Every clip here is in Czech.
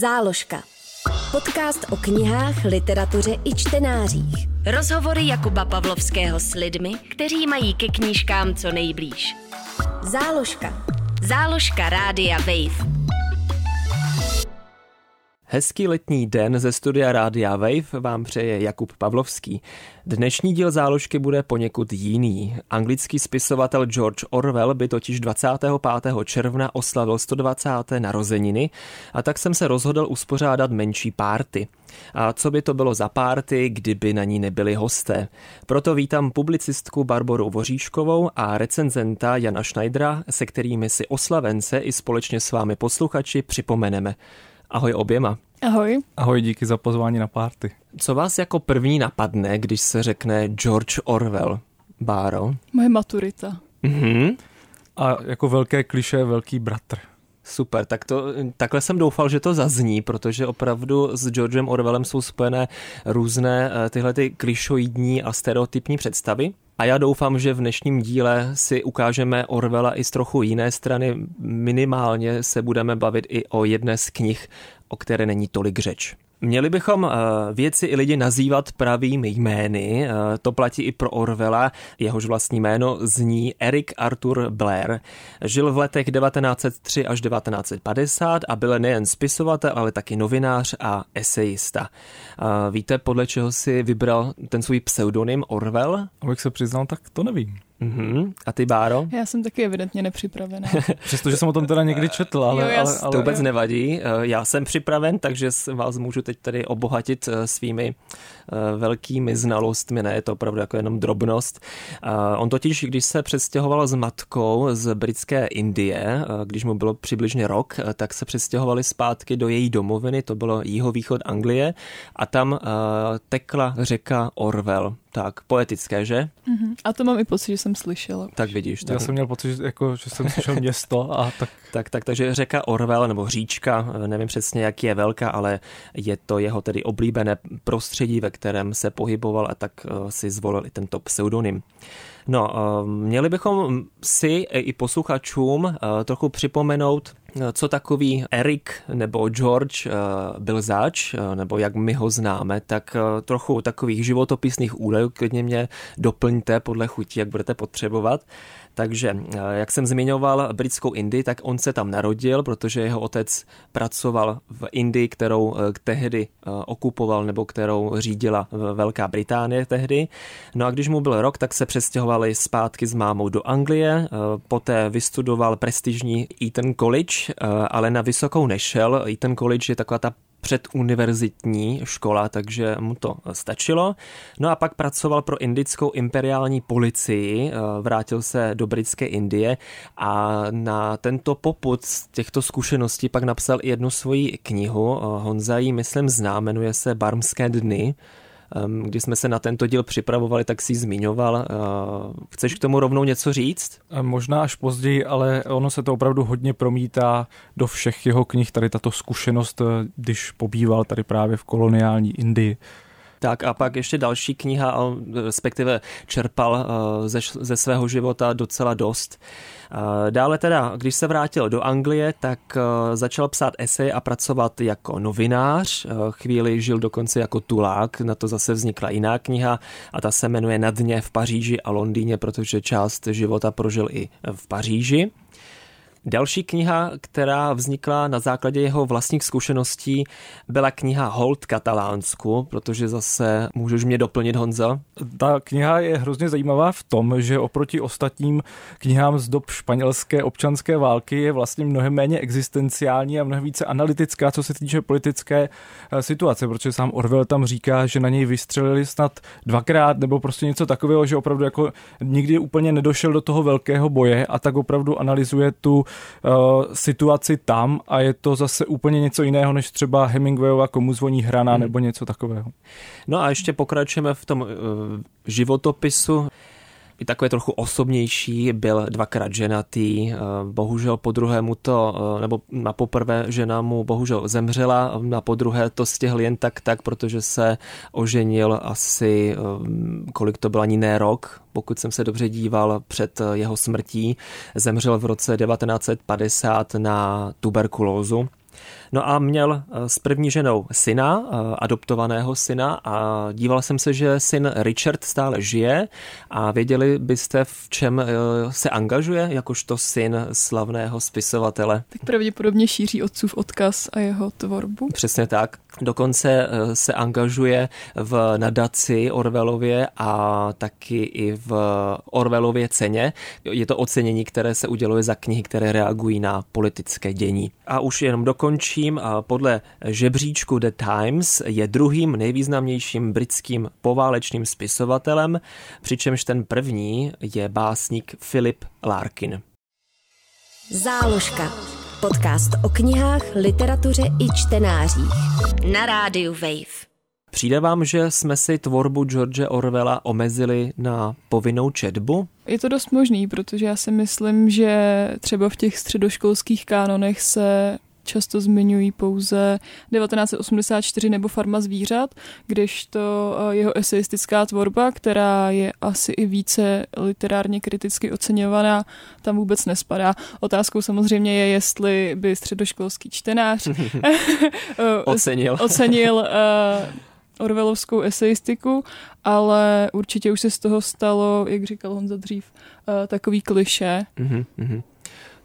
Záložka. Podcast o knihách, literatuře i čtenářích. Rozhovory Jakuba Pavlovského s lidmi, kteří mají ke knížkám co nejblíž. Záložka. Záložka Rádia Wave. Hezký letní den ze studia Rádia Wave vám přeje Jakub Pavlovský. Dnešní díl záložky bude poněkud jiný. Anglický spisovatel George Orwell by totiž 25. června oslavil 120. narozeniny a tak jsem se rozhodl uspořádat menší párty. A co by to bylo za párty, kdyby na ní nebyli hosté? Proto vítám publicistku Barboru Voříškovou a recenzenta Jana Schneidera, se kterými si oslavence i společně s vámi posluchači připomeneme. Ahoj oběma. Ahoj. Ahoj, díky za pozvání na párty. Co vás jako první napadne, když se řekne George Orwell? Báro? Moje maturita. Mhm. A jako velké kliše velký bratr. Super, tak to, takhle jsem doufal, že to zazní, protože opravdu s Georgem Orwellem jsou spojené různé eh, tyhle ty klišoidní a stereotypní představy. A já doufám, že v dnešním díle si ukážeme Orwella i z trochu jiné strany. Minimálně se budeme bavit i o jedné z knih, o které není tolik řeč. Měli bychom eh, věci i lidi nazývat pravými jmény, eh, to platí i pro Orwella, jehož vlastní jméno zní Eric Arthur Blair. Žil v letech 1903 až 1950 a byl nejen spisovatel, ale taky novinář a esejista. Eh, víte, podle čeho si vybral ten svůj pseudonym Orwell? Abych se přiznal, tak to nevím. Uh-huh. A ty, Báro? Já jsem taky evidentně nepřipravená. Přestože jsem o tom teda někdy četl, ale... Jo, ale, ale to vůbec nevadí. Já jsem připraven, takže vás můžu teď tady obohatit svými velkými znalostmi, ne je to opravdu jako jenom drobnost. On totiž, když se přestěhoval s matkou z britské Indie, když mu bylo přibližně rok, tak se přestěhovali zpátky do její domoviny, to bylo jihovýchod Anglie a tam tekla řeka Orwell. Tak, poetické, že? Uh-huh. A to mám i pocit, že jsem slyšela. Tak vidíš. Tak... Já jsem měl pocit, jako, že jsem slyšel město a tak... tak, tak, takže řeka Orwell, nebo říčka, nevím přesně, jak je velká, ale je to jeho tedy oblíbené prostředí, ve kterém se pohyboval a tak uh, si zvolil i tento pseudonym. No, uh, měli bychom si i posluchačům uh, trochu připomenout, co takový Erik nebo George byl zač, nebo jak my ho známe, tak trochu takových životopisných údajů klidně mě doplňte podle chutí, jak budete potřebovat. Takže, jak jsem zmiňoval britskou Indii, tak on se tam narodil, protože jeho otec pracoval v Indii, kterou tehdy okupoval nebo kterou řídila Velká Británie tehdy. No a když mu byl rok, tak se přestěhovali zpátky s mámou do Anglie, poté vystudoval prestižní Eton College, ale na vysokou nešel. Eton College je taková ta předuniverzitní škola, takže mu to stačilo. No a pak pracoval pro indickou imperiální policii, vrátil se do britské Indie a na tento poput z těchto zkušeností pak napsal i jednu svoji knihu. Honza ji, myslím, zná, jmenuje se Barmské dny. Když jsme se na tento díl připravovali, tak si zmiňoval. Chceš k tomu rovnou něco říct? Možná až později, ale ono se to opravdu hodně promítá do všech jeho knih, tady tato zkušenost, když pobýval tady právě v koloniální Indii. Tak a pak ještě další kniha, respektive čerpal ze, ze svého života docela dost. Dále teda, když se vrátil do Anglie, tak začal psát esej a pracovat jako novinář. Chvíli žil dokonce jako tulák, na to zase vznikla jiná kniha a ta se jmenuje Na dně v Paříži a Londýně, protože část života prožil i v Paříži. Další kniha, která vznikla na základě jeho vlastních zkušeností, byla kniha Hold katalánsku, protože zase můžeš mě doplnit, Honza? Ta kniha je hrozně zajímavá v tom, že oproti ostatním knihám z dob španělské občanské války je vlastně mnohem méně existenciální a mnohem více analytická, co se týče politické eh, situace, protože sám Orwell tam říká, že na něj vystřelili snad dvakrát nebo prostě něco takového, že opravdu jako nikdy úplně nedošel do toho velkého boje a tak opravdu analyzuje tu situaci tam a je to zase úplně něco jiného, než třeba Hemingwayova komu zvoní hrana hmm. nebo něco takového. No a ještě pokračujeme v tom uh, životopisu i takové trochu osobnější, byl dvakrát ženatý, bohužel po druhému to, nebo na poprvé žena mu bohužel zemřela, na podruhé to stihl jen tak tak, protože se oženil asi, kolik to byl ani ne rok, pokud jsem se dobře díval před jeho smrtí, zemřel v roce 1950 na tuberkulózu. No a měl s první ženou syna, adoptovaného syna a díval jsem se, že syn Richard stále žije a věděli byste, v čem se angažuje, jakožto syn slavného spisovatele. Tak pravděpodobně šíří otcův odkaz a jeho tvorbu. Přesně tak. Dokonce se angažuje v nadaci Orvelově a taky i v Orvelově ceně. Je to ocenění, které se uděluje za knihy, které reagují na politické dění. A už jenom dokončím. Podle žebříčku The Times je druhým nejvýznamnějším britským poválečným spisovatelem, přičemž ten první je básník Philip Larkin. Záložka. Podcast o knihách, literatuře i čtenářích. Na rádiu Wave. Přijde vám, že jsme si tvorbu George Orwella omezili na povinnou četbu? Je to dost možný, protože já si myslím, že třeba v těch středoškolských kánonech se často zmiňují pouze 1984 nebo Farma zvířat, kdežto eh, jeho eseistická tvorba, která je asi i více literárně kriticky oceňovaná, tam vůbec nespadá. Otázkou samozřejmě je, jestli by středoškolský čtenář ocenil, ocenil uh, Orwellovskou eseistiku, ale určitě už se z toho stalo, jak říkal Honza dřív, uh, takový kliše. Mm-hmm.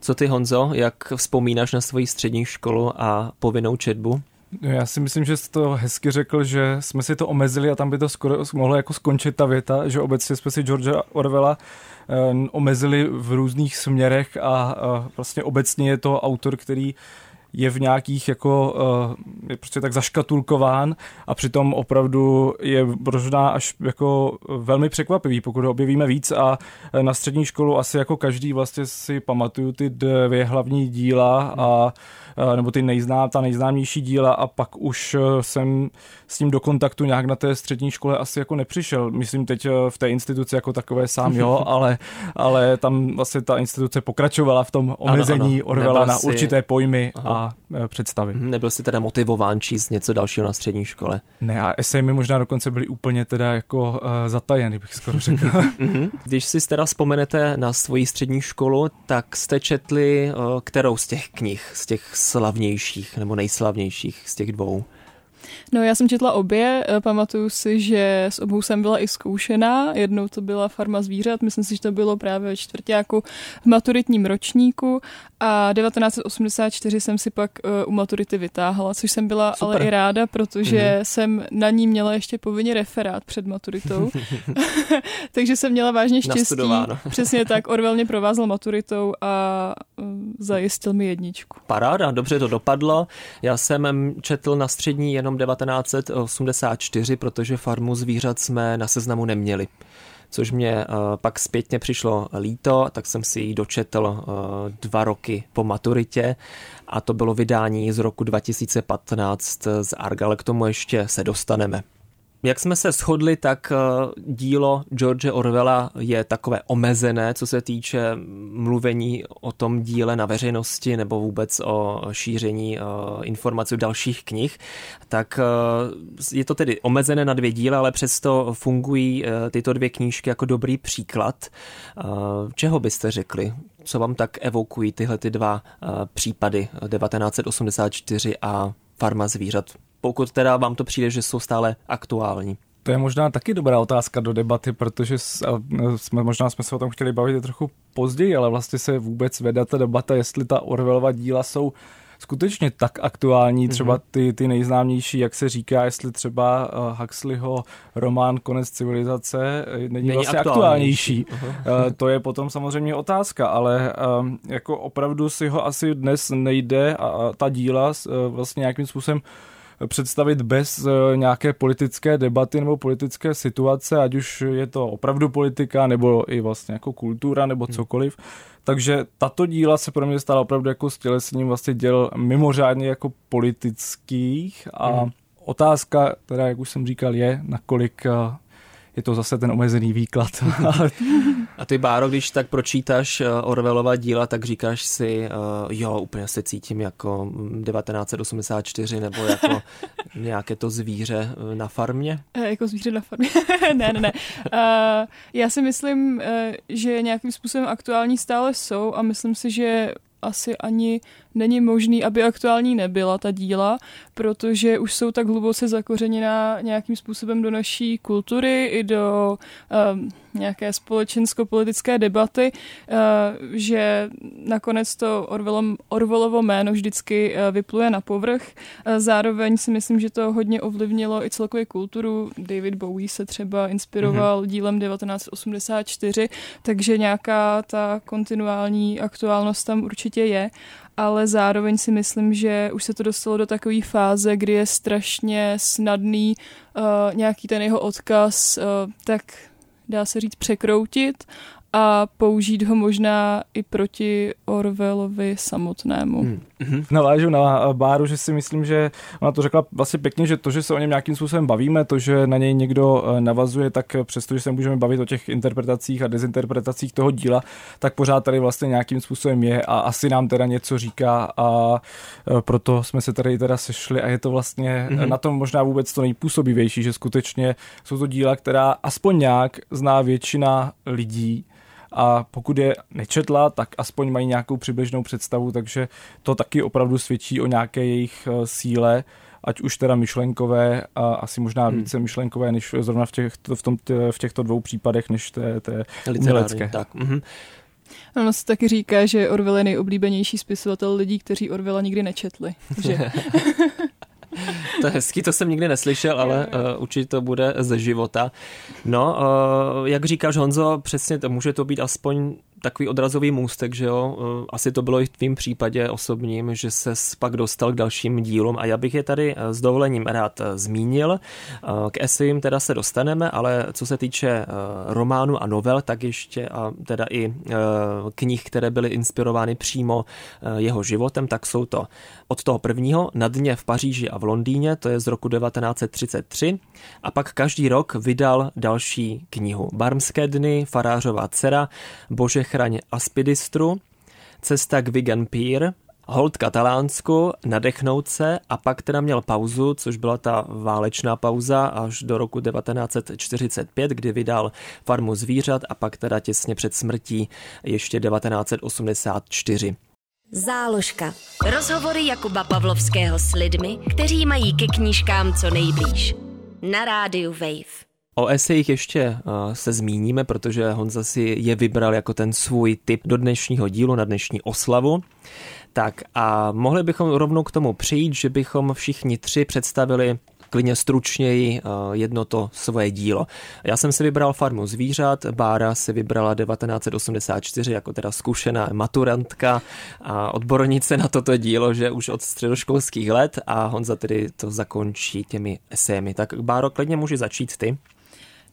Co ty, Honzo, jak vzpomínáš na svoji střední školu a povinnou četbu? Já si myslím, že jsi to hezky řekl, že jsme si to omezili a tam by to skoro mohlo jako skončit ta věta, že obecně jsme si Georgea Orwella eh, omezili v různých směrech a, a vlastně obecně je to autor, který je v nějakých jako, eh, je prostě tak zaškatulkován a přitom opravdu je možná až jako velmi překvapivý, pokud ho objevíme víc a na střední školu asi jako každý vlastně si pamatuju ty dvě hlavní díla a Eh, nebo ty nejzná, ta nejznámější díla a pak už eh, jsem s tím do kontaktu nějak na té střední škole asi jako nepřišel. Myslím teď eh, v té instituci jako takové sám, jo, ale, ale tam vlastně ta instituce pokračovala v tom omezení Orwella na určité pojmy Aha. a představy. Mhm, nebyl jsi teda motivován číst něco dalšího na střední škole? Ne, a esej mi možná dokonce byly úplně teda jako uh, zatajený, bych skoro řekl. Mhm. Když si teda vzpomenete na svoji střední školu, tak jste četli uh, kterou z těch knih, z těch slavnějších nebo nejslavnějších z těch dvou? No já jsem četla obě, eh, pamatuju si, že s obou jsem byla i zkoušená, jednou to byla Farma zvířat, myslím si, že to bylo právě ve čtvrtáku v maturitním ročníku a 1984 jsem si pak uh, u maturity vytáhla, což jsem byla Super. ale i ráda, protože mm-hmm. jsem na ní měla ještě povinně referát před maturitou, takže jsem měla vážně štěstí. Přesně tak, Orwell mě provázal maturitou a uh, zajistil mi jedničku. Paráda, dobře to dopadlo. Já jsem četl na střední jenom 1984, protože farmu zvířat jsme na seznamu neměli. Což mě uh, pak zpětně přišlo líto, tak jsem si ji dočetl uh, dva roky po maturitě. A to bylo vydání z roku 2015 z Arga, ale k tomu ještě se dostaneme. Jak jsme se shodli, tak eh, dílo George Orwella je takové omezené, co se týče mluvení o tom díle na veřejnosti nebo vůbec o šíření eh, informací dalších knih. Tak eh, je to tedy omezené na dvě díly, ale přesto fungují tyto dvě knížky jako dobrý příklad. Čeho byste řekli? Co vám tak evokují tyhle ty dva případy 1984 a Farma zvířat? Pokud teda vám to přijde, že jsou stále aktuální. To je možná taky dobrá otázka do debaty, protože jsme, možná jsme se o tom chtěli bavit trochu později, ale vlastně se vůbec vede ta debata, jestli ta Orwellova díla jsou skutečně tak aktuální, třeba mhm. ty, ty nejznámější, jak se říká, jestli třeba Huxleyho román Konec civilizace není, není vlastně aktuálnější. aktuálnější. Uh, to je potom samozřejmě otázka, ale uh, jako opravdu si ho asi dnes nejde a, ta díla vlastně nějakým způsobem představit bez eh, nějaké politické debaty nebo politické situace, ať už je to opravdu politika nebo i vlastně jako kultura nebo hmm. cokoliv. Takže tato díla se pro mě stala opravdu jako stělesním vlastně děl mimořádně jako politických a hmm. otázka, teda jak už jsem říkal, je, nakolik eh, je to zase ten omezený výklad. A ty, Báro, když tak pročítáš eh, Orwellova díla, tak říkáš si, uh, jo, úplně se cítím jako 1984 nebo jako nějaké to zvíře eh, na farmě? E, jako zvíře na farmě? ne, ne, ne. Uh, já si myslím, uh, že nějakým způsobem aktuální stále jsou a myslím si, že asi ani není možný, aby aktuální nebyla ta díla, protože už jsou tak hluboce zakořeněná nějakým způsobem do naší kultury i do um, nějaké společensko-politické debaty, uh, že nakonec to Orwello, Orwellovo jméno vždycky uh, vypluje na povrch. Uh, zároveň si myslím, že to hodně ovlivnilo i celkově kulturu. David Bowie se třeba inspiroval mm-hmm. dílem 1984, takže nějaká ta kontinuální aktuálnost tam určitě je ale zároveň si myslím, že už se to dostalo do takové fáze, kdy je strašně snadný uh, nějaký ten jeho odkaz, uh, tak dá se říct, překroutit a použít ho možná i proti Orwellovi samotnému. Hmm. Mm-hmm. Navážu na Báru, že si myslím, že ona to řekla vlastně pěkně, že to, že se o něm nějakým způsobem bavíme, to, že na něj někdo eh, navazuje, tak přesto, že se můžeme bavit o těch interpretacích a dezinterpretacích toho díla, tak pořád tady vlastně nějakým způsobem je a asi nám teda něco říká a eh, proto jsme se tady teda sešli a je to vlastně mm-hmm. na tom možná vůbec to nejpůsobivější, že skutečně jsou to díla, která aspoň nějak zná většina lidí a pokud je nečetla, tak aspoň mají nějakou přibližnou představu, takže to taky opravdu svědčí o nějaké jejich eh, síle ať už teda myšlenkové a asi možná hmm. více myšlenkové, než zrovna v, těch, v, tom, v těchto dvou případech, než té, té milecké. Tak. Mm-hmm. Ono se taky říká, že Orwell je nejoblíbenější spisovatel lidí, kteří Orwella nikdy nečetli. Že... to je hezký, to jsem nikdy neslyšel, ale uh, určitě to bude ze života. No, uh, jak říkáš Honzo, přesně to může to být aspoň takový odrazový můstek, že jo, eh, asi to bylo i v tvým případě osobním, že se pak dostal k dalším dílům a já bych je tady eh, s dovolením rád eh, zmínil. K esejím teda se dostaneme, ale co se týče románu a novel, tak ještě a teda i knih, které byly inspirovány přímo jeho životem, tak jsou to od toho prvního na dně v Paříži a v Londýně, to je z roku 1933 a pak každý rok vydal další knihu. Barmské dny, Farářová dcera, Bože chraň Aspidistru, cesta k Vigan Pier, hold Katalánsku, nadechnout se a pak teda měl pauzu, což byla ta válečná pauza až do roku 1945, kdy vydal Farmu zvířat a pak teda těsně před smrtí ještě 1984. Záložka. Rozhovory Jakuba Pavlovského s lidmi, kteří mají ke knížkám co nejblíž. Na rádiu Wave. O esejích ještě uh, se zmíníme, protože Honza si je vybral jako ten svůj typ do dnešního dílu na dnešní oslavu. Tak a mohli bychom rovnou k tomu přijít, že bychom všichni tři představili klidně stručněji uh, jedno to svoje dílo. Já jsem si vybral Farmu zvířat, Bára si vybrala 1984 jako teda zkušená maturantka a odbornice na toto dílo, že už od středoškolských let a Honza tedy to zakončí těmi esémi. Tak Báro, klidně může začít ty.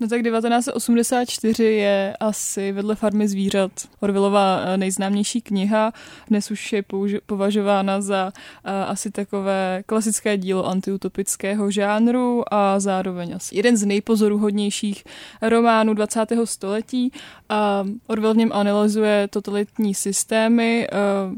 No tak 1984 je asi vedle Farmy zvířat Orwellova eh, nejznámější kniha. Dnes už je považována za uh, asi takové klasické dílo antiutopického žánru a zároveň asi jeden z nejpozoruhodnějších románů 20. století. Uh, Orwell v něm analyzuje totalitní systémy.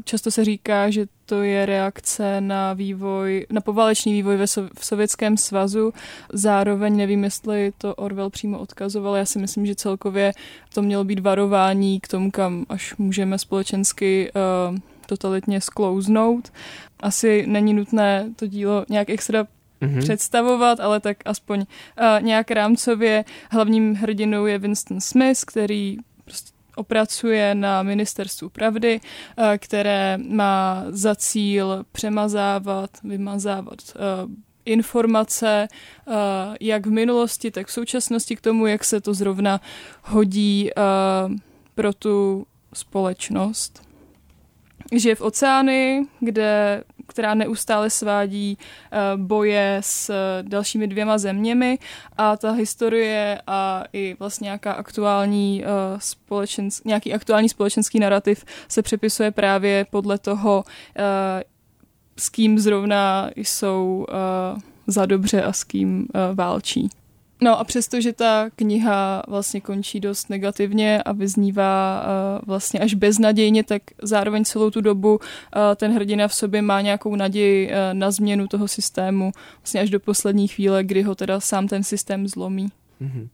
Často se říká, že to je reakce na vývoj, na poválečný vývoj ve so, v Sovětském svazu. Zároveň nevím, jestli to Orwell přímo odkazoval. Já si myslím, že celkově to mělo být varování k tomu, kam až můžeme společensky uh, totalitně sklouznout. Asi není nutné to dílo nějak extra mm-hmm. představovat, ale tak aspoň uh, nějak rámcově. Hlavním hrdinou je Winston Smith, který prostě opracuje na ministerstvu pravdy, eh, které má za cíl přemazávat, vymazávat eh, informace, eh, jak v minulosti, tak v současnosti k tomu, jak se to zrovna hodí pro tu společnost. Žije v oceány, kde která neustále svádí eh, boje s eh, dalšími dvěma zeměmi a ta historie a i vlastně nějaká aktuální eh, společenský, nějaký aktuální společenský narrativ se přepisuje právě podle toho, s kým zrovna jsou za dobře a s kým válčí. No a přesto, že ta kniha vlastně končí dost negativně a vyznívá uh, vlastně až beznadějně, tak zároveň celou tu dobu uh, ten hrdina v sobě má nějakou naději uh, na změnu toho systému vlastně až do poslední chvíle, kdy ho teda sám ten systém zlomí. Mm-hmm.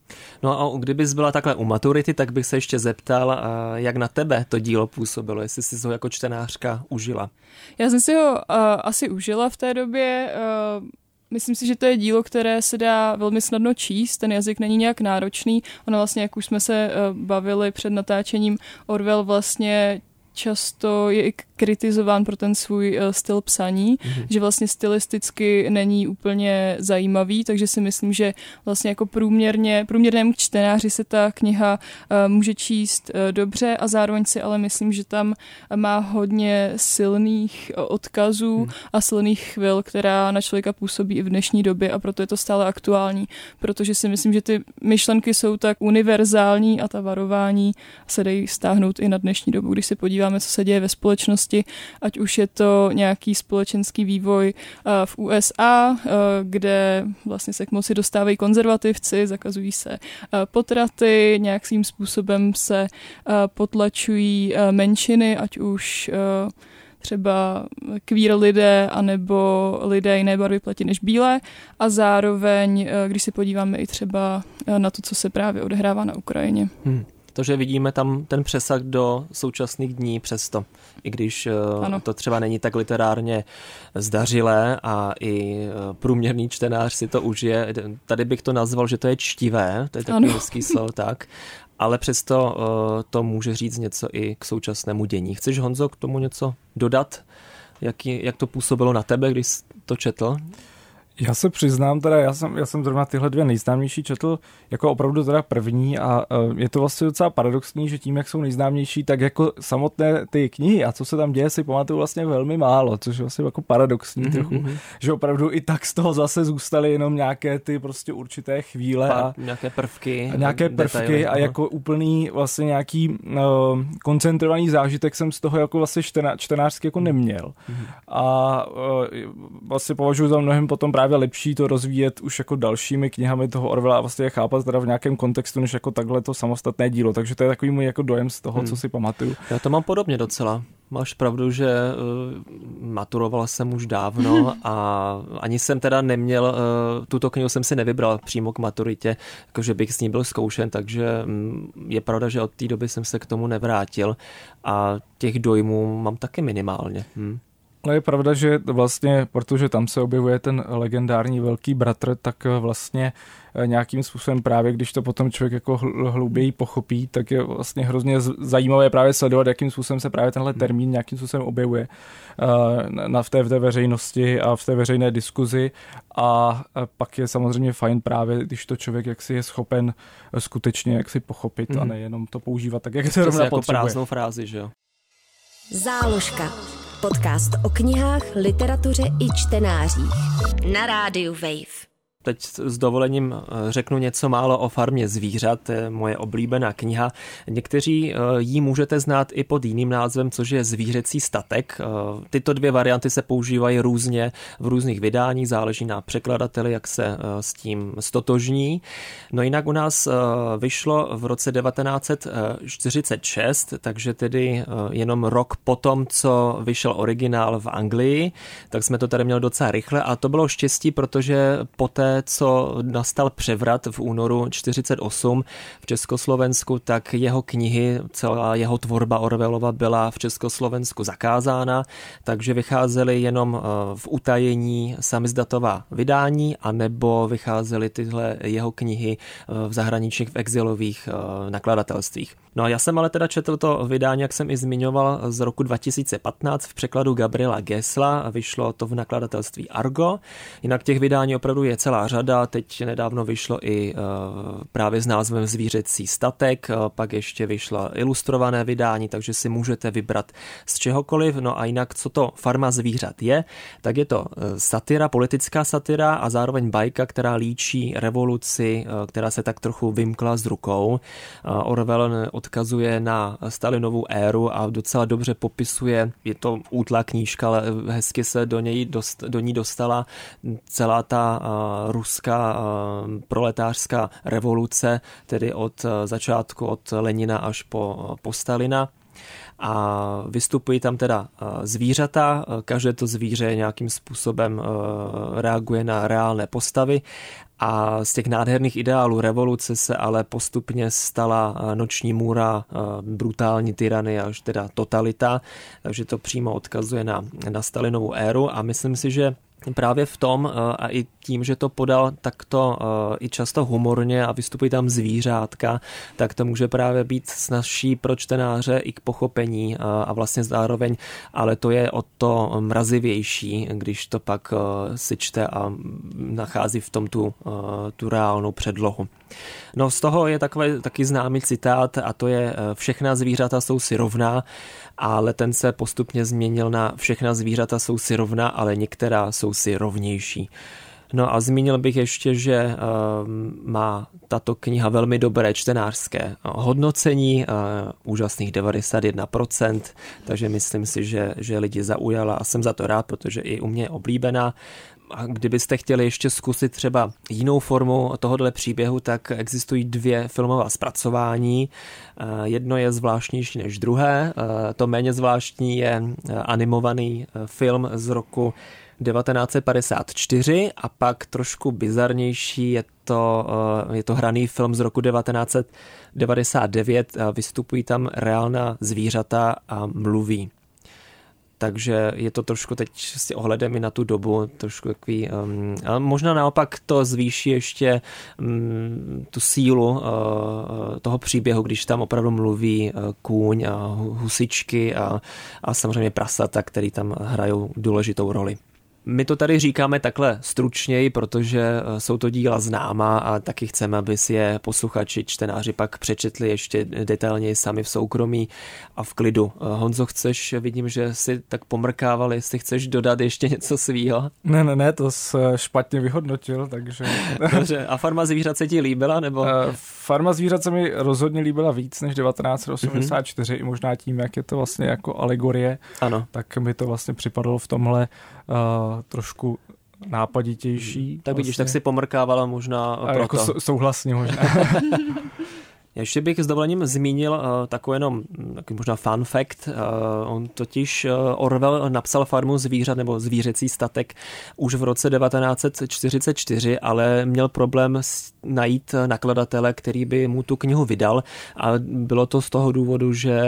No a kdybys byla takhle u maturity, tak bych se ještě zeptal, jak na tebe to dílo působilo, jestli jsi ho jako čtenářka užila. Já jsem si ho uh, asi užila v té době. Uh, Myslím si, že to je dílo, které se dá velmi snadno číst, ten jazyk není nějak náročný. Ono vlastně, jak už jsme se bavili před natáčením, Orwell vlastně často je i kritizován pro ten svůj uh, styl psaní, mm-hmm. že vlastně stylisticky není úplně zajímavý, takže si myslím, že vlastně jako průměrně, průměrnému čtenáři se ta kniha uh, může číst uh, dobře a zároveň si ale myslím, že tam má hodně silných odkazů mm. a silných chvil, která na člověka působí i v dnešní době a proto je to stále aktuální, protože si myslím, že ty myšlenky jsou tak univerzální a ta varování se dají stáhnout i na dnešní dobu, když se podíváme, co se děje ve společnosti ať už je to nějaký společenský vývoj eh, v USA, eh, kde vlastně se k moci dostávají konzervativci, zakazují se eh, potraty, nějak svým způsobem se potlačují menšiny, ať už třeba queer lidé anebo lidé jiné barvy platí než bílé a zároveň, když si podíváme i třeba na to, co se právě odehrává na Ukrajině. Hmm. To, že vidíme tam ten přesah do současných dní přesto, i když eh, ano. to třeba není tak literárně zdařilé a i eh, průměrný čtenář si to užije. Tady bych to nazval, že to je čtivé, to je takový hezký slovo, tak. Ale přesto eh, to může říct něco i k současnému dění. Chceš, Honzo, k tomu něco dodat? Jak, jak to působilo na tebe, když jsi to četl? Já se přiznám, teda já jsem, já jsem zrovna tyhle dvě nejznámější četl jako opravdu teda první a uh, je to vlastně docela paradoxní, že tím, jak jsou nejznámější, tak jako samotné ty knihy a co se tam děje, si pamatuju vlastně velmi málo, což je vlastně jako paradoxní mm-hmm. trochu, mhm. že opravdu i tak z toho zase zůstaly jenom nějaké ty prostě určité chvíle Pár, a nějaké prvky. A nějaké prvky detaily, a jako úplný vlastně nějaký uh, koncentrovaný zážitek jsem z toho jako vlastně čtená, čtenářsky jako neměl. Mm-hmm. A uh, vlastně považuji za mnohem potom právě lepší to rozvíjet už jako dalšími knihami toho Orwella a vlastně je chápat teda v nějakém kontextu, než jako takhle to samostatné dílo. Takže to je takový můj jako dojem z toho, hmm. co si pamatuju. Já to mám podobně docela. Máš pravdu, že uh, maturoval jsem už dávno a ani jsem teda neměl, uh, tuto knihu jsem si nevybral přímo k maturitě, jakože bych s ní byl zkoušen, takže um, je pravda, že od té doby jsem se k tomu nevrátil a těch dojmů mám taky minimálně. Hmm. No je pravda, že vlastně, protože tam se objevuje ten legendární velký bratr, tak vlastně eh, nějakým způsobem právě, když to potom člověk jako hlouběji pochopí, tak je vlastně hrozně zajímavé právě sledovat, jakým způsobem se právě tenhle hmm. termín nějakým způsobem objevuje eh, na, v, té, v té veřejnosti a v té veřejné diskuzi a eh, pak je samozřejmě fajn právě, když to člověk jaksi je schopen skutečně jaksi pochopit hmm. a nejenom to používat tak, jak se rovná jako prázdnou frázi, že jo? Záložka. Podcast o knihách, literatuře i čtenářích. Na rádiu Wave. Teď s dovolením eh, řeknu něco málo o farmě zvířat, to je moje oblíbená kniha. Někteří eh, ji můžete znát i pod jiným názvem, což je Zvířecí statek. Eh, tyto dvě varianty se používají různě v různých vydáních, záleží na překladateli, jak se s tím stotožní. No jinak u nás vyšlo v roce 1946, takže tedy jenom rok potom, co vyšel originál v Anglii, tak jsme to tady měli docela rychle a to bylo štěstí, protože poté co nastal převrat v únoru 48 v Československu, tak jeho knihy, celá jeho tvorba Orwellova byla v Československu zakázána, takže vycházely jenom eh, v utajení samizdatová vydání, anebo vycházely tyhle jeho knihy eh, v zahraničních v exilových eh, nakladatelstvích. No a já jsem ale teda četl to vydání, jak jsem i zmiňoval, z roku 2015 v překladu Gabriela Gesla a vyšlo to v nakladatelství Argo. Jinak těch vydání opravdu je celá řada, teď nedávno vyšlo i uh, právě s názvem Zvířecí statek, uh, pak ještě vyšlo ilustrované vydání, takže si můžete vybrat z čehokoliv. No a jinak, co to Farma zvířat je, tak je to uh, satira, politická satira a zároveň bajka, která líčí revoluci, která se tak trochu vymkla z rukou. Orwell odkazuje na Stalinovou éru a docela dobře popisuje, je to útlá knížka, ale hezky se do, něj dost, do ní dostala celá ta uh, ruská uh, proletářská revoluce, tedy od uh, začátku od Lenina až po, po Stalina a vystupují tam teda zvířata, každé to zvíře nějakým způsobem reaguje na reálné postavy. A z těch nádherných ideálů revoluce se ale postupně stala noční můra, brutální tyrany až teda totalita, takže to přímo odkazuje na, na Stalinovou éru. A myslím si, že právě v tom eh, a i tím, že to podal takto eh, i často humorně a vystupují tam zvířátka, tak to může právě být snažší pro čtenáře i k pochopení eh, a vlastně zároveň, ale to je o to mrazivější, když to pak si čte a nachází v tom tu, tu reálnou předlohu. No z toho je takový taky známý citát a to je všechna zvířata jsou si rovná, ale ten se postupně změnil na všechna zvířata jsou si rovná, ale některá jsou si rovnější. No a zmínil bych ještě, že uh, má tato kniha velmi dobré čtenářské hodnocení, uh, úžasných 91%, takže myslím si, že, že lidi zaujala a jsem za to rád, protože i u mě je oblíbená. A kdybyste chtěli ještě zkusit třeba jinou formu tohohle příběhu, tak existují dvě filmová zpracování. Eh, jedno je zvláštnější než druhé. Eh, to méně zvláštní je eh, animovaný film z roku 1954 a pak trošku bizarnější je to, je to hraný film z roku 1999. Vystupují tam reálná zvířata a mluví takže je to trošku teď s ohledem i na tu dobu trošku takový, um, a možná naopak to zvýší ještě um, tu sílu uh, toho příběhu, když tam opravdu mluví uh, kůň a husičky a, a samozřejmě prasata, který tam hrajou důležitou roli. My to tady říkáme takhle stručněji, protože eh, jsou to díla známá a taky chceme, aby si je posluchači, čtenáři pak přečetli ještě detailněji sami v soukromí a v klidu. Eh, Honzo, chceš, vidím, že si tak pomrkával, jestli chceš dodat ještě něco svýho? Ne, ne, ne, to jsi špatně vyhodnotil, takže... Dobře, a Farma zvířat se ti líbila, nebo? Farma zvířat se mi rozhodně líbila víc než 1984, mm-hmm. i možná tím, jak je to vlastně jako alegorie, ano. tak mi to vlastně připadalo v tomhle uh, trošku nápaditější. Tak vidíš, vlastně. tak si pomrkávala možná proto. Jako souhlasně možná. Ještě bych s dovolením zmínil uh, takový jenom takový možná fun fact. Uh, on totiž uh, Orwell napsal Farmu zvířat nebo zvířecí statek už v roce 1944, ale měl problém s, najít nakladatele, který by mu tu knihu vydal a bylo to z toho důvodu, že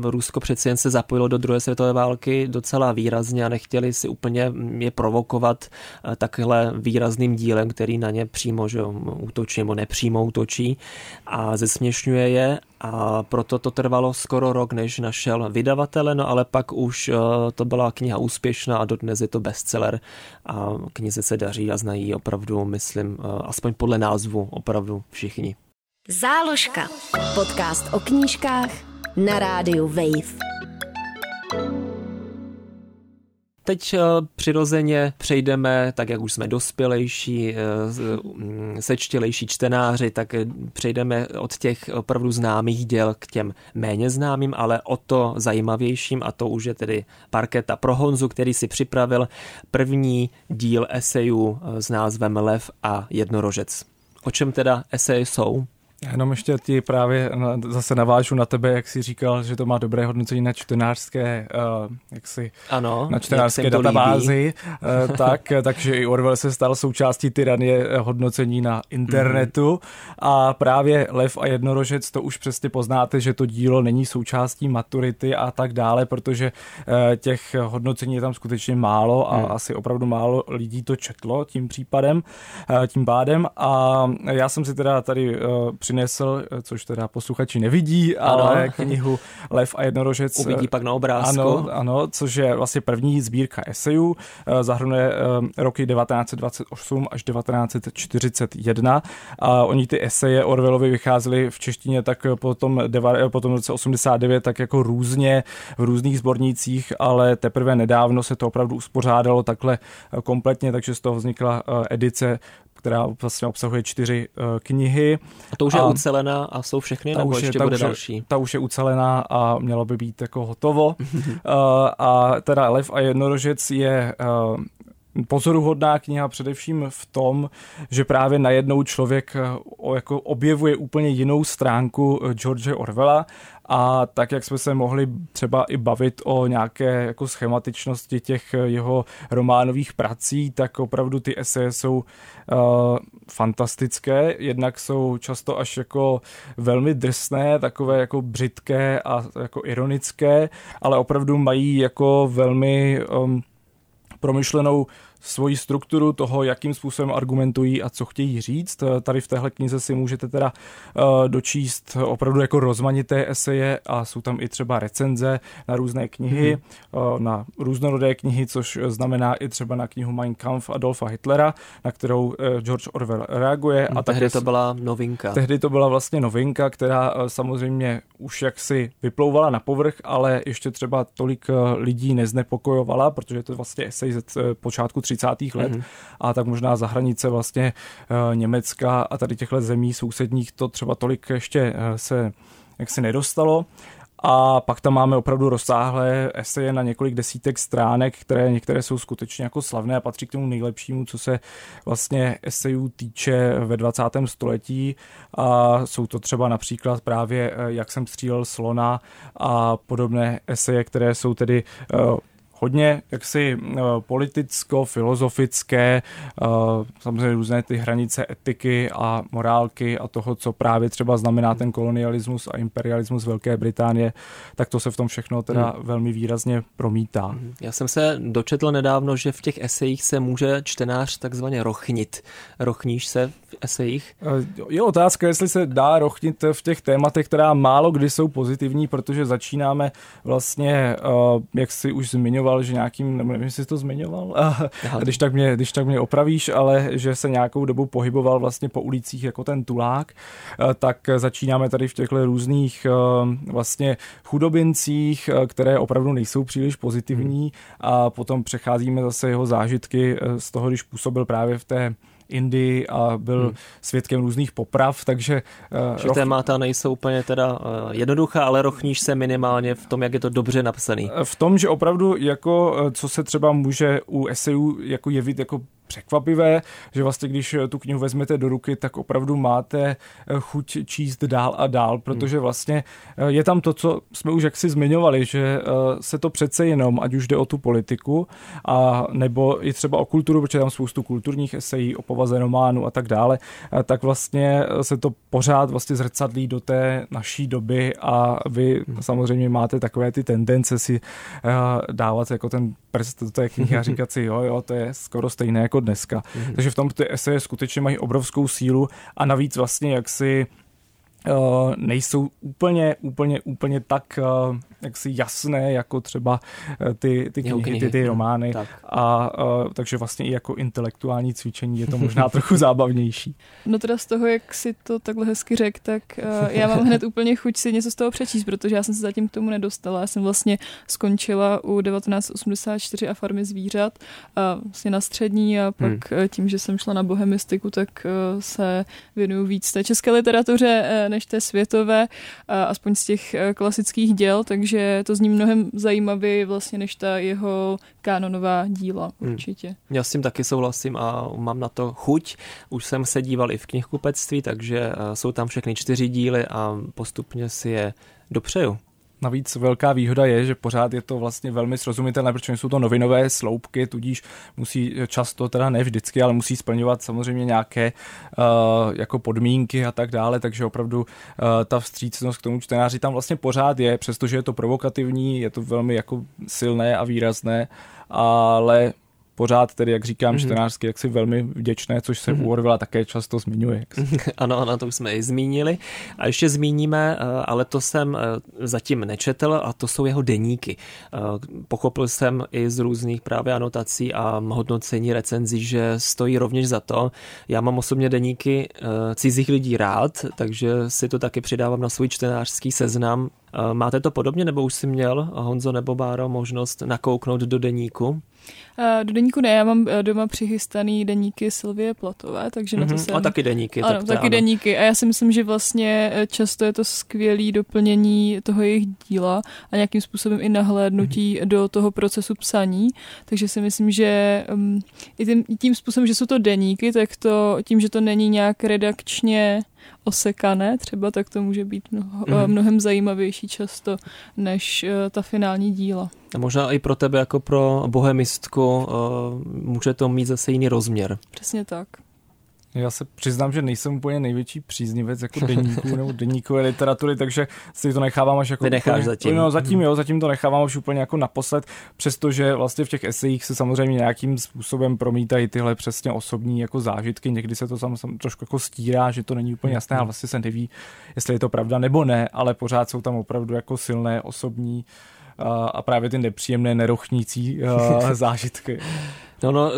uh, Rusko přeci jen se zapojilo do druhé světové války docela výrazně a nechtěli si úplně je provokovat uh, takhle výrazným dílem, který na ně přímo že, útočí nebo nepřímo útočí a ze zesměšňuje je a proto to trvalo skoro rok, než našel vydavatele, no ale pak už uh, to byla kniha úspěšná a dodnes je to bestseller a knize se daří a znají opravdu, myslím, uh, aspoň podle názvu, opravdu všichni. Záložka. Podcast o knížkách na rádiu Wave. Teď eh, přirozeně přejdeme, tak jak už jsme dospělejší, eh, mm, sečtělejší čtenáři, tak eh, přejdeme od těch opravdu známých děl k těm méně známým, ale o to zajímavějším a to už je tedy parketa pro Honzu, který si připravil první díl esejů s názvem Lev a jednorožec. O čem teda eseje jsou? Já jenom ještě ti právě zase navážu na tebe, jak jsi říkal, že to má dobré hodnocení na čtenářské, uh, jak si, ano, na čtenářské databázi, uh, tak, takže i Orwell se stal součástí tyranie hodnocení na internetu mm. a právě Lev a jednorožec, to už přesně poznáte, že to dílo není součástí maturity a tak dále, protože uh, těch hodnocení je tam skutečně málo a mm. asi opravdu málo lidí to četlo tím případem, uh, tím pádem a já jsem si teda tady uh, přinesl, což teda posluchači nevidí, ano. ale knihu Lev a jednorožec. Uvidí pak na obrázku. Ano, ano, což je vlastně první sbírka esejů. Eh, zahrnuje eh, roky 1928 až 1941 a oni ty eseje Orwellovi vycházely v češtině tak potom, potom v roce 89 tak jako různě v různých sbornících, ale teprve nedávno se to opravdu uspořádalo takhle kompletně, takže z toho vznikla eh, edice která vlastně obsahuje čtyři uh, knihy. A to už je ucelená a jsou všechny, nebo ještě je, bude už další? Je, ta už je ucelená a mělo by být jako hotovo. uh, a teda Lev a jednorožec je uh, pozoruhodná kniha především v tom, že právě najednou člověk jako objevuje úplně jinou stránku George Orwella a tak, jak jsme se mohli třeba i bavit o nějaké jako schematičnosti těch jeho románových prací, tak opravdu ty eseje jsou uh, fantastické, jednak jsou často až jako velmi drsné, takové jako břitké a jako ironické, ale opravdu mají jako velmi um, promyšlenou svoji strukturu toho, jakým způsobem argumentují a co chtějí říct. Tady v téhle knize si můžete teda uh, dočíst opravdu jako rozmanité eseje a jsou tam i třeba recenze na různé knihy, mm-hmm. na různorodé knihy, což znamená i třeba na knihu Mein Kampf Adolfa Hitlera, na kterou uh, George Orwell reaguje. a tehdy také, to byla novinka. Tehdy to byla vlastně novinka, která samozřejmě už jaksi vyplouvala na povrch, ale ještě třeba tolik lidí neznepokojovala, protože to vlastně esej ze počátku 30. let mm-hmm. a tak možná za hranice vlastně uh, Německa a tady těchto zemí sousedních to třeba tolik ještě uh, se jaksi nedostalo. A pak tam máme opravdu rozsáhlé eseje na několik desítek stránek, které některé jsou skutečně jako slavné a patří k tomu nejlepšímu, co se vlastně esejů týče ve 20. století. A jsou to třeba například právě eh, Jak jsem střílel slona a podobné eseje, které jsou tedy hodně jaksi uh, politicko-filozofické, uh, samozřejmě různé ty hranice etiky a morálky a toho, co právě třeba znamená ten kolonialismus a imperialismus Velké Británie, tak to se v tom všechno teda hmm. velmi výrazně promítá. Hmm. Já jsem se dočetl nedávno, že v těch esejích se může čtenář takzvaně rochnit. Rochníš se v esejích? Uh, je otázka, jestli se dá rochnit v těch tématech, která málo kdy jsou pozitivní, protože začínáme vlastně, jak si už zmiňoval, zmiňoval, že nějakým, nebo nevím, jestli jsi to zmiňoval, a když tak, mě, když tak mě opravíš, ale že se nějakou dobu pohyboval vlastně po ulicích jako ten tulák, tak začínáme tady v těchto různých vlastně chudobincích, které opravdu nejsou příliš pozitivní hmm. a potom přecházíme zase jeho zážitky z toho, když působil právě v té Indii a byl hmm. svědkem různých poprav, takže... Uh, že roch... témata nejsou úplně teda uh, jednoduchá, ale rochníš se minimálně v tom, jak je to dobře napsaný. V tom, že opravdu jako, co se třeba může u esejů jako jevit jako překvapivé, že vlastně když tu knihu vezmete do ruky, tak opravdu máte eh, chuť číst dál a dál, protože hmm. vlastně eh, je tam to, co jsme už jaksi zmiňovali, že eh, se to přece jenom, ať už jde o tu politiku, a nebo i třeba o kulturu, protože tam spoustu kulturních esejí o povaze románu a tak dále, tak vlastně se to pořád vlastně zrcadlí do té naší doby a vy hmm. samozřejmě máte takové ty tendence si dávat jako ten prst do té knihy a říkat si, jo, jo, to je skoro stejné jako dneska. Mm-hmm. Takže v tom ty eseje skutečně mají obrovskou sílu a navíc vlastně jak si uh, nejsou úplně, úplně, úplně tak uh, jaksi jasné, jako třeba uh, ty, ty knihy, knihy, ty, ty romány. Tak. A uh, takže vlastně i jako intelektuální cvičení je to možná trochu zábavnější. No teda z toho, jak si to takhle hezky řekl, tak uh, já mám hned úplně chuť si něco z toho přečíst, protože já jsem se zatím k tomu nedostala. Já jsem vlastně skončila u 1984 a farmy zvířat a vlastně na střední a pak hmm. tím, že jsem šla na bohemistiku, tak uh, se věnuju víc té české literatuře než té světové, aspoň z těch e, klasických děl, takže to zní mnohem zajímavěji vlastně než ta jeho kanonová díla hmm. určitě. Hmm. Já s tím taky souhlasím a mám na to chuť. Už jsem se díval i v knihkupectví, takže e, jsou tam všechny čtyři díly a postupně si je dopřeju. Navíc velká výhoda je, že pořád je to vlastně velmi srozumitelné, protože jsou to novinové sloupky, tudíž musí často, teda ne vždycky, ale musí splňovat samozřejmě nějaké uh, jako podmínky a tak dále, takže opravdu uh, ta vstřícnost k tomu čtenáři tam vlastně pořád je, přestože je to provokativní, je to velmi jako silné a výrazné, ale pořád tedy, jak říkám, mm-hmm. čtenářsky, jak si velmi vděčné, což se mm-hmm. u Orwella také často zmiňuje. ano, ano, to už jsme i zmínili. A ještě zmíníme, eh, ale to jsem eh, zatím nečetl, a to jsou jeho deníky. Eh, pochopil jsem i z různých právě anotací a hodnocení recenzí, že stojí rovněž za to. Já mám osobně deníky cizích lidí rád, takže si to taky přidávám na svůj čtenářský seznam. Máte to podobně, nebo už si měl, Honzo nebo Báro, možnost nakouknout do deníku? Do deníku ne, já mám eh, doma přichystaný deníky Silvie Platové, takže mm-hmm. na to mhm. jsem... A taky deníky. Ano, tak taky ano. deníky. A já si myslím, že vlastně eh, často je to skvělé doplnění toho jejich díla a nějakým způsobem i nahlédnutí mm-hmm. do toho procesu psaní. Takže si myslím, že um, i tím, tím způsobem, že jsou to deníky, tak to tím, že to není nějak redakčně osekané třeba, tak to může být mnoho, mm. mnohem zajímavější často než uh, ta finální díla. A možná i pro tebe jako pro bohemistku uh, může to mít zase jiný rozměr. Přesně tak. Já se přiznám, že nejsem úplně největší příznivec jako deníků nebo deníkové literatury, takže si to nechávám až jako... necháš úplně, zatím. No, zatím jo, zatím to nechávám už úplně jako naposled, přestože vlastně v těch esejích se samozřejmě nějakým způsobem promítají tyhle přesně osobní jako zážitky. Někdy se to sam, sam trošku jako stírá, že to není úplně jasné a vlastně se neví, jestli je to pravda nebo ne, ale pořád jsou tam opravdu jako silné osobní a právě ty nepříjemné nerochnící zážitky. No, no,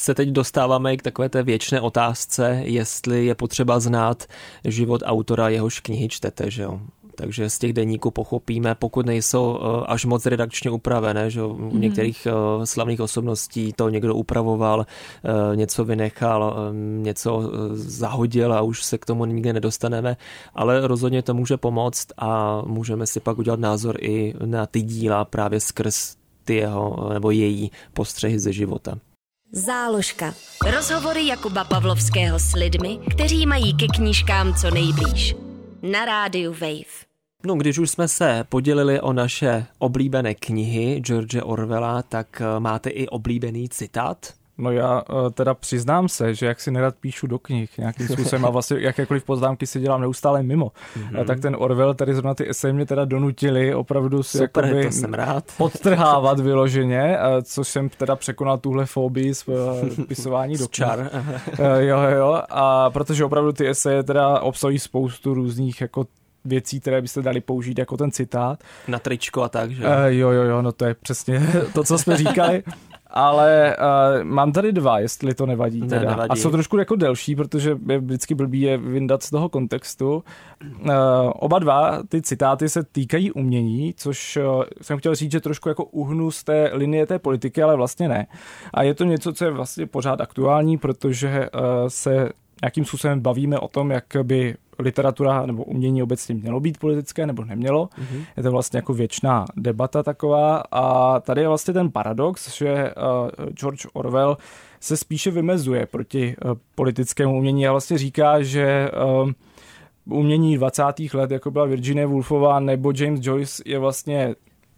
se teď dostáváme k takové té věčné otázce, jestli je potřeba znát život autora, jehož knihy čtete, že jo? takže z těch denníků pochopíme, pokud nejsou eh, až moc redakčně upravené, že u mm. některých eh, slavných osobností to někdo upravoval, eh, něco vynechal, něco zahodil a už se k tomu nikdy nedostaneme, ale rozhodně to může pomoct a můžeme si pak udělat názor i na ty díla právě skrz ty jeho nebo její postřehy ze života. Záložka. Rozhovory Jakuba Pavlovského s lidmi, kteří mají ke knížkám co nejblíž. Na rádiu Wave. No, když už jsme se podělili o naše oblíbené knihy George Orwella, tak eh, máte i oblíbený citát? No já eh, teda přiznám se, že jak si nerad píšu do knih nějakým způsobem a vlastně jakékoliv poznámky si dělám neustále mimo, mm-hmm. tak ten Orwell, tady zrovna ty esej mě teda donutili opravdu si Super, jakoby to jsem rád. podtrhávat vyloženě, což jsem teda překonal tuhle fobii z pisování do. Čar. jo, jo, a protože opravdu ty eseje teda obsahují spoustu různých jako věcí, které byste dali použít jako ten citát. Na tričko a tak, že? Uh, jo, jo, jo, no to je přesně to, co jsme říkali. Ale uh, mám tady dva, jestli to nevadí. Teda. Ne, nevadí. A jsou trošku jako delší, protože je vždycky blbý je vyndat z toho kontextu. Uh, oba dva ty citáty se týkají umění, což uh, jsem chtěl říct, že trošku jako uhnu z té linie té politiky, ale vlastně ne. A je to něco, co je vlastně pořád aktuální, protože uh, se nějakým způsobem bavíme o tom, jak by literatura nebo umění obecně mělo být politické nebo nemělo. Mm-hmm. Je to vlastně jako věčná debata taková a tady je vlastně ten paradox, že uh, George Orwell se spíše vymezuje proti uh, politickému umění a vlastně říká, že uh, umění 20. let, jako byla Virginia Woolfová nebo James Joyce, je vlastně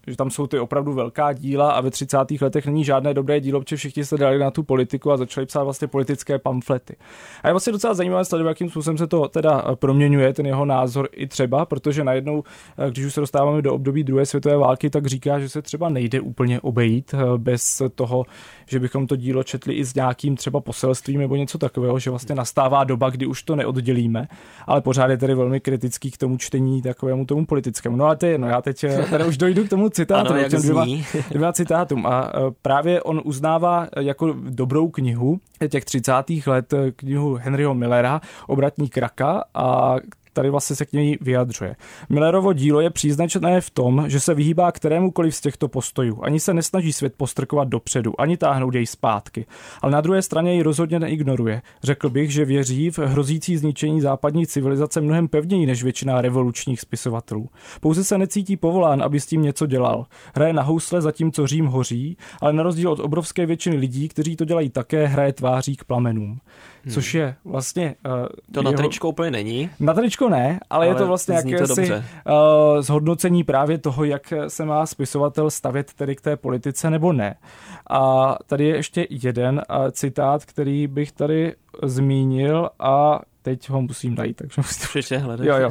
že tam jsou ty opravdu velká díla a ve 30. letech není žádné dobré dílo, protože všichni se dali na tu politiku a začali psát vlastně politické pamflety. A je vlastně docela zajímavé sledovat, jakým způsobem se to teda eh, proměňuje, ten jeho názor i třeba, protože najednou, eh, když už se dostáváme do období druhé světové války, tak říká, že se třeba nejde úplně obejít eh, bez toho, že bychom to dílo četli i s nějakým třeba poselstvím nebo něco takového, že vlastně nastává doba, kdy už to neoddělíme, ale pořád je tedy velmi kritický k tomu čtení takovému tomu politickému. No ale to je já teď teda už dojdu k tomu citátu, ano, těm dvěma, dvěma citátům. A právě on uznává jako dobrou knihu těch 30. let knihu Henryho Millera, Obratní kraka, a tady vlastně se k něj vyjadřuje. Millerovo dílo je příznačné v tom, že se vyhýbá kterémukoliv z těchto postojů. Ani se nesnaží svět postrkovat dopředu, ani táhnout jej zpátky. Ale na druhé straně ji rozhodně neignoruje. Řekl bych, že věří v hrozící zničení západní civilizace mnohem pevněji než většina revolučních spisovatelů. Pouze se necítí povolán, aby s tím něco dělal. Hraje na housle zatímco Řím hoří, ale na rozdíl od obrovské většiny lidí, kteří to dělají také, hraje tváří k plamenům hmm. což je vlastně... Uh, to jeho... na tričko úplně není. Na tričko ne, ale, ale je to vlastně jakési uh, zhodnocení právě toho, jak se má spisovatel stavět tedy k té politice nebo ne. A tady je ještě jeden uh, citát, který bych tady zmínil a teď ho musím najít, takže musím... hledat. Jo, jo.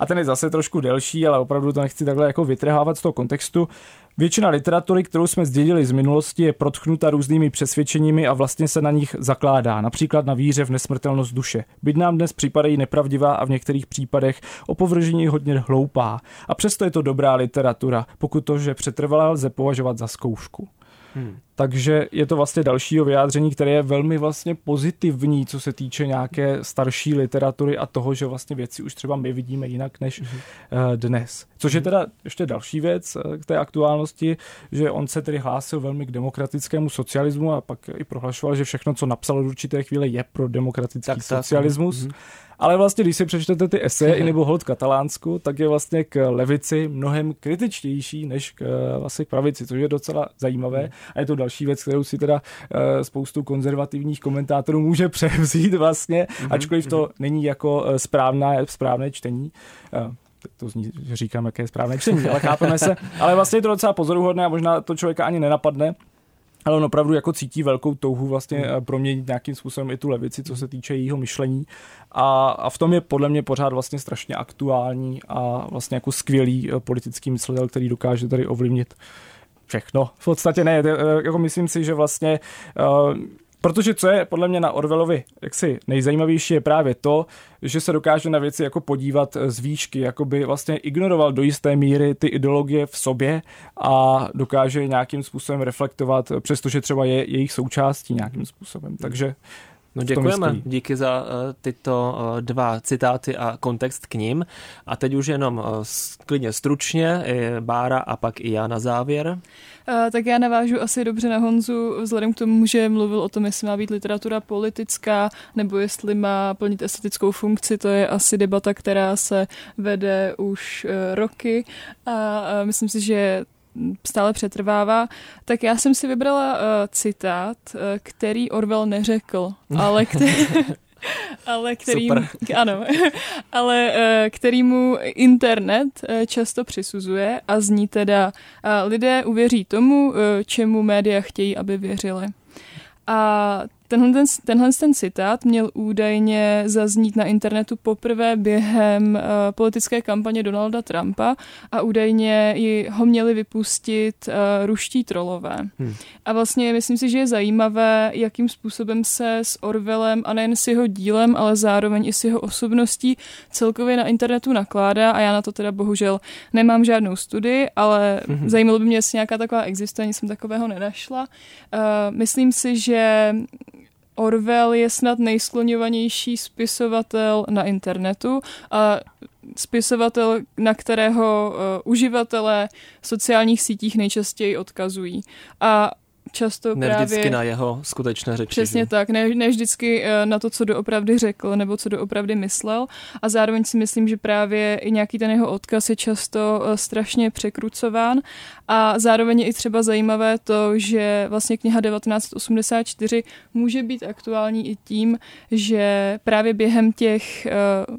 A ten je zase trošku delší, ale opravdu to nechci takhle jako vytrhávat z toho kontextu. Většina literatury, kterou jsme zdědili z minulosti, je protchnuta různými přesvědčeními a vlastně se na nich zakládá, například na víře v nesmrtelnost duše. Byť nám dnes připadají nepravdivá a v některých případech opovržení hodně hloupá. A přesto je to dobrá literatura, pokud to, že přetrvalá lze považovat za zkoušku. Hmm. Takže je to vlastně dalšího vyjádření, které je velmi vlastně pozitivní, co se týče nějaké starší literatury a toho, že vlastně věci už třeba my vidíme jinak než hmm. dnes. Což je mhm. teda ještě další věc eh, k té aktuálnosti, že on se tedy hlásil velmi k demokratickému socialismu a pak i prohlašoval, že všechno, co napsal do určité chvíle, je pro demokratický tak, socialismus. Tak. Mhm. Ale vlastně, když si přečtete ty eseje i nebo hold katalánsku, tak je vlastně k levici mnohem kritičtější než k, eh, vlastně k pravici, což je docela zajímavé. Hmm. A je to další věc, kterou si teda uh, spoustu konzervativních komentátorů může převzít vlastně, mm-hmm. ačkoliv to mm-hmm. není jako správné, správné čtení. To zní, že říkám, jaké je správné čtení, ale chápeme se. Ale vlastně je to docela pozoruhodné a možná to člověka ani nenapadne, ale on opravdu jako cítí velkou touhu vlastně hmm. proměnit nějakým způsobem i tu levici, co se týče jejího myšlení. A, a v tom je podle mě pořád vlastně strašně aktuální a vlastně jako skvělý eh, politický myslitel, který dokáže tady ovlivnit všechno. V podstatě ne, eh, jako myslím si, že vlastně uh, Protože co je podle mě na Orwellovi jaksi nejzajímavější je právě to, že se dokáže na věci jako podívat z výšky, jako by vlastně ignoroval do jisté míry ty ideologie v sobě a dokáže nějakým způsobem reflektovat, přestože třeba je jejich součástí nějakým způsobem. Takže No děkujeme, díky za uh, tyto uh, dva citáty a kontext k ním. A teď už jenom uh, klidně stručně, Bára a pak i já na závěr. Tak já navážu asi dobře na Honzu, vzhledem k tomu, že mluvil o tom, jestli má být literatura politická, nebo jestli má plnit estetickou funkci, to je asi debata, která se vede už roky a myslím si, že stále přetrvává, tak já jsem si vybrala uh, citát, uh, který Orwell neřekl, ale který... ale Super. ano, ale uh, kterýmu internet uh, často přisuzuje a zní teda lidé uvěří tomu, čemu média chtějí, aby věřili. A Tenhle ten, tenhle ten citát měl údajně zaznít na internetu poprvé během uh, politické kampaně Donalda Trumpa a údajně ji ho měli vypustit uh, ruští trolové. Hmm. A vlastně myslím si, že je zajímavé, jakým způsobem se s Orwellem a nejen s jeho dílem, ale zároveň i s jeho osobností celkově na internetu nakládá a já na to teda bohužel nemám žádnou studii, ale hmm. zajímalo by mě, jestli nějaká taková existuje, nic jsem takového nenašla. Uh, myslím si, že Orwell je snad nejskloňovanější spisovatel na internetu a spisovatel, na kterého uh, uživatelé sociálních sítích nejčastěji odkazují. A často ne právě... vždycky na jeho skutečné řeči. Přesně že? tak, ne, ne vždycky eh, na to, co doopravdy řekl nebo co doopravdy myslel a zároveň si myslím, že právě i nějaký ten jeho odkaz je často eh, strašně překrucován a zároveň je i třeba zajímavé to, že vlastně kniha 1984 může být aktuální i tím, že právě během těch uh,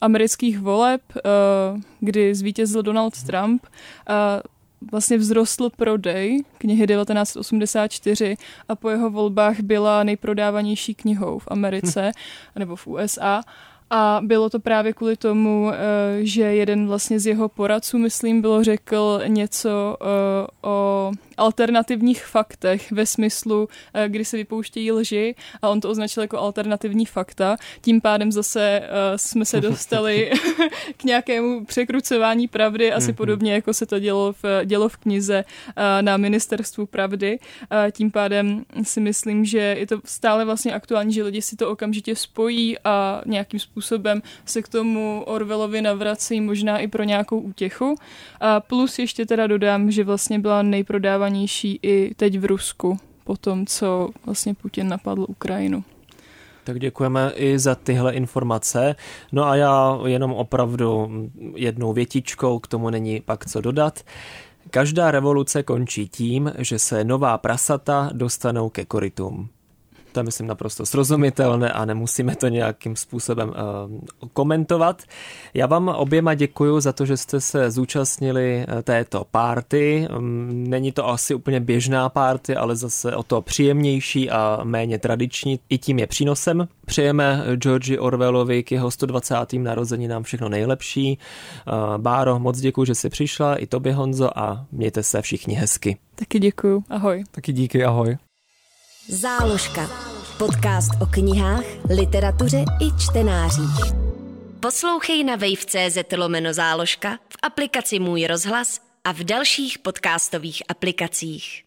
amerických voleb, kdy zvítězil Donald Trump, vlastně vzrostl prodej knihy 1984 a po jeho volbách byla nejprodávanější knihou v Americe nebo v USA. A bylo to právě kvůli tomu, eh, že jeden vlastně z jeho poradců, myslím, bylo řekl něco eh, o alternativních faktech ve smyslu, eh, kdy se vypouštějí lži a on to označil jako alternativní fakta. Tím pádem zase jsme se dostali k nějakému překrucování pravdy, asi mm-hmm. podobně jako se to dělo v, dělo v knize na ministerstvu pravdy. Tím pádem si myslím, že je to stále vlastně aktuální, že lidi si to okamžitě spojí a nějakým způsobem se k tomu Orwellovi navrací možná i pro nějakou útěchu. A plus ještě teda dodám, že vlastně byla nejprodávanější i teď v Rusku po tom, co vlastně Putin napadl Ukrajinu. Tak děkujeme i za tyhle informace. No a já jenom opravdu jednou větičkou, k tomu není pak co dodat. Každá revoluce končí tím, že se nová prasata dostanou ke korytům. To je, myslím, naprosto srozumitelné a nemusíme to nějakým způsobem uh, komentovat. Já vám oběma děkuji za to, že jste se zúčastnili eh, této párty. Um, není to asi úplně běžná párty, ale zase o to příjemnější a méně tradiční. I tím je přínosem. Přejeme Georgi Orwellovi k jeho 120. narozeninám všechno nejlepší. Uh, Báro, moc děkuji, že jsi přišla, i tobě Honzo a mějte se všichni hezky. Taky děkuji, ahoj. Taky díky, ahoj. Záložka. Podcast o knihách, literatuře i čtenářích. Poslouchej na wave.cz lomeno záložka, v aplikaci Můj rozhlas a v dalších podcastových aplikacích.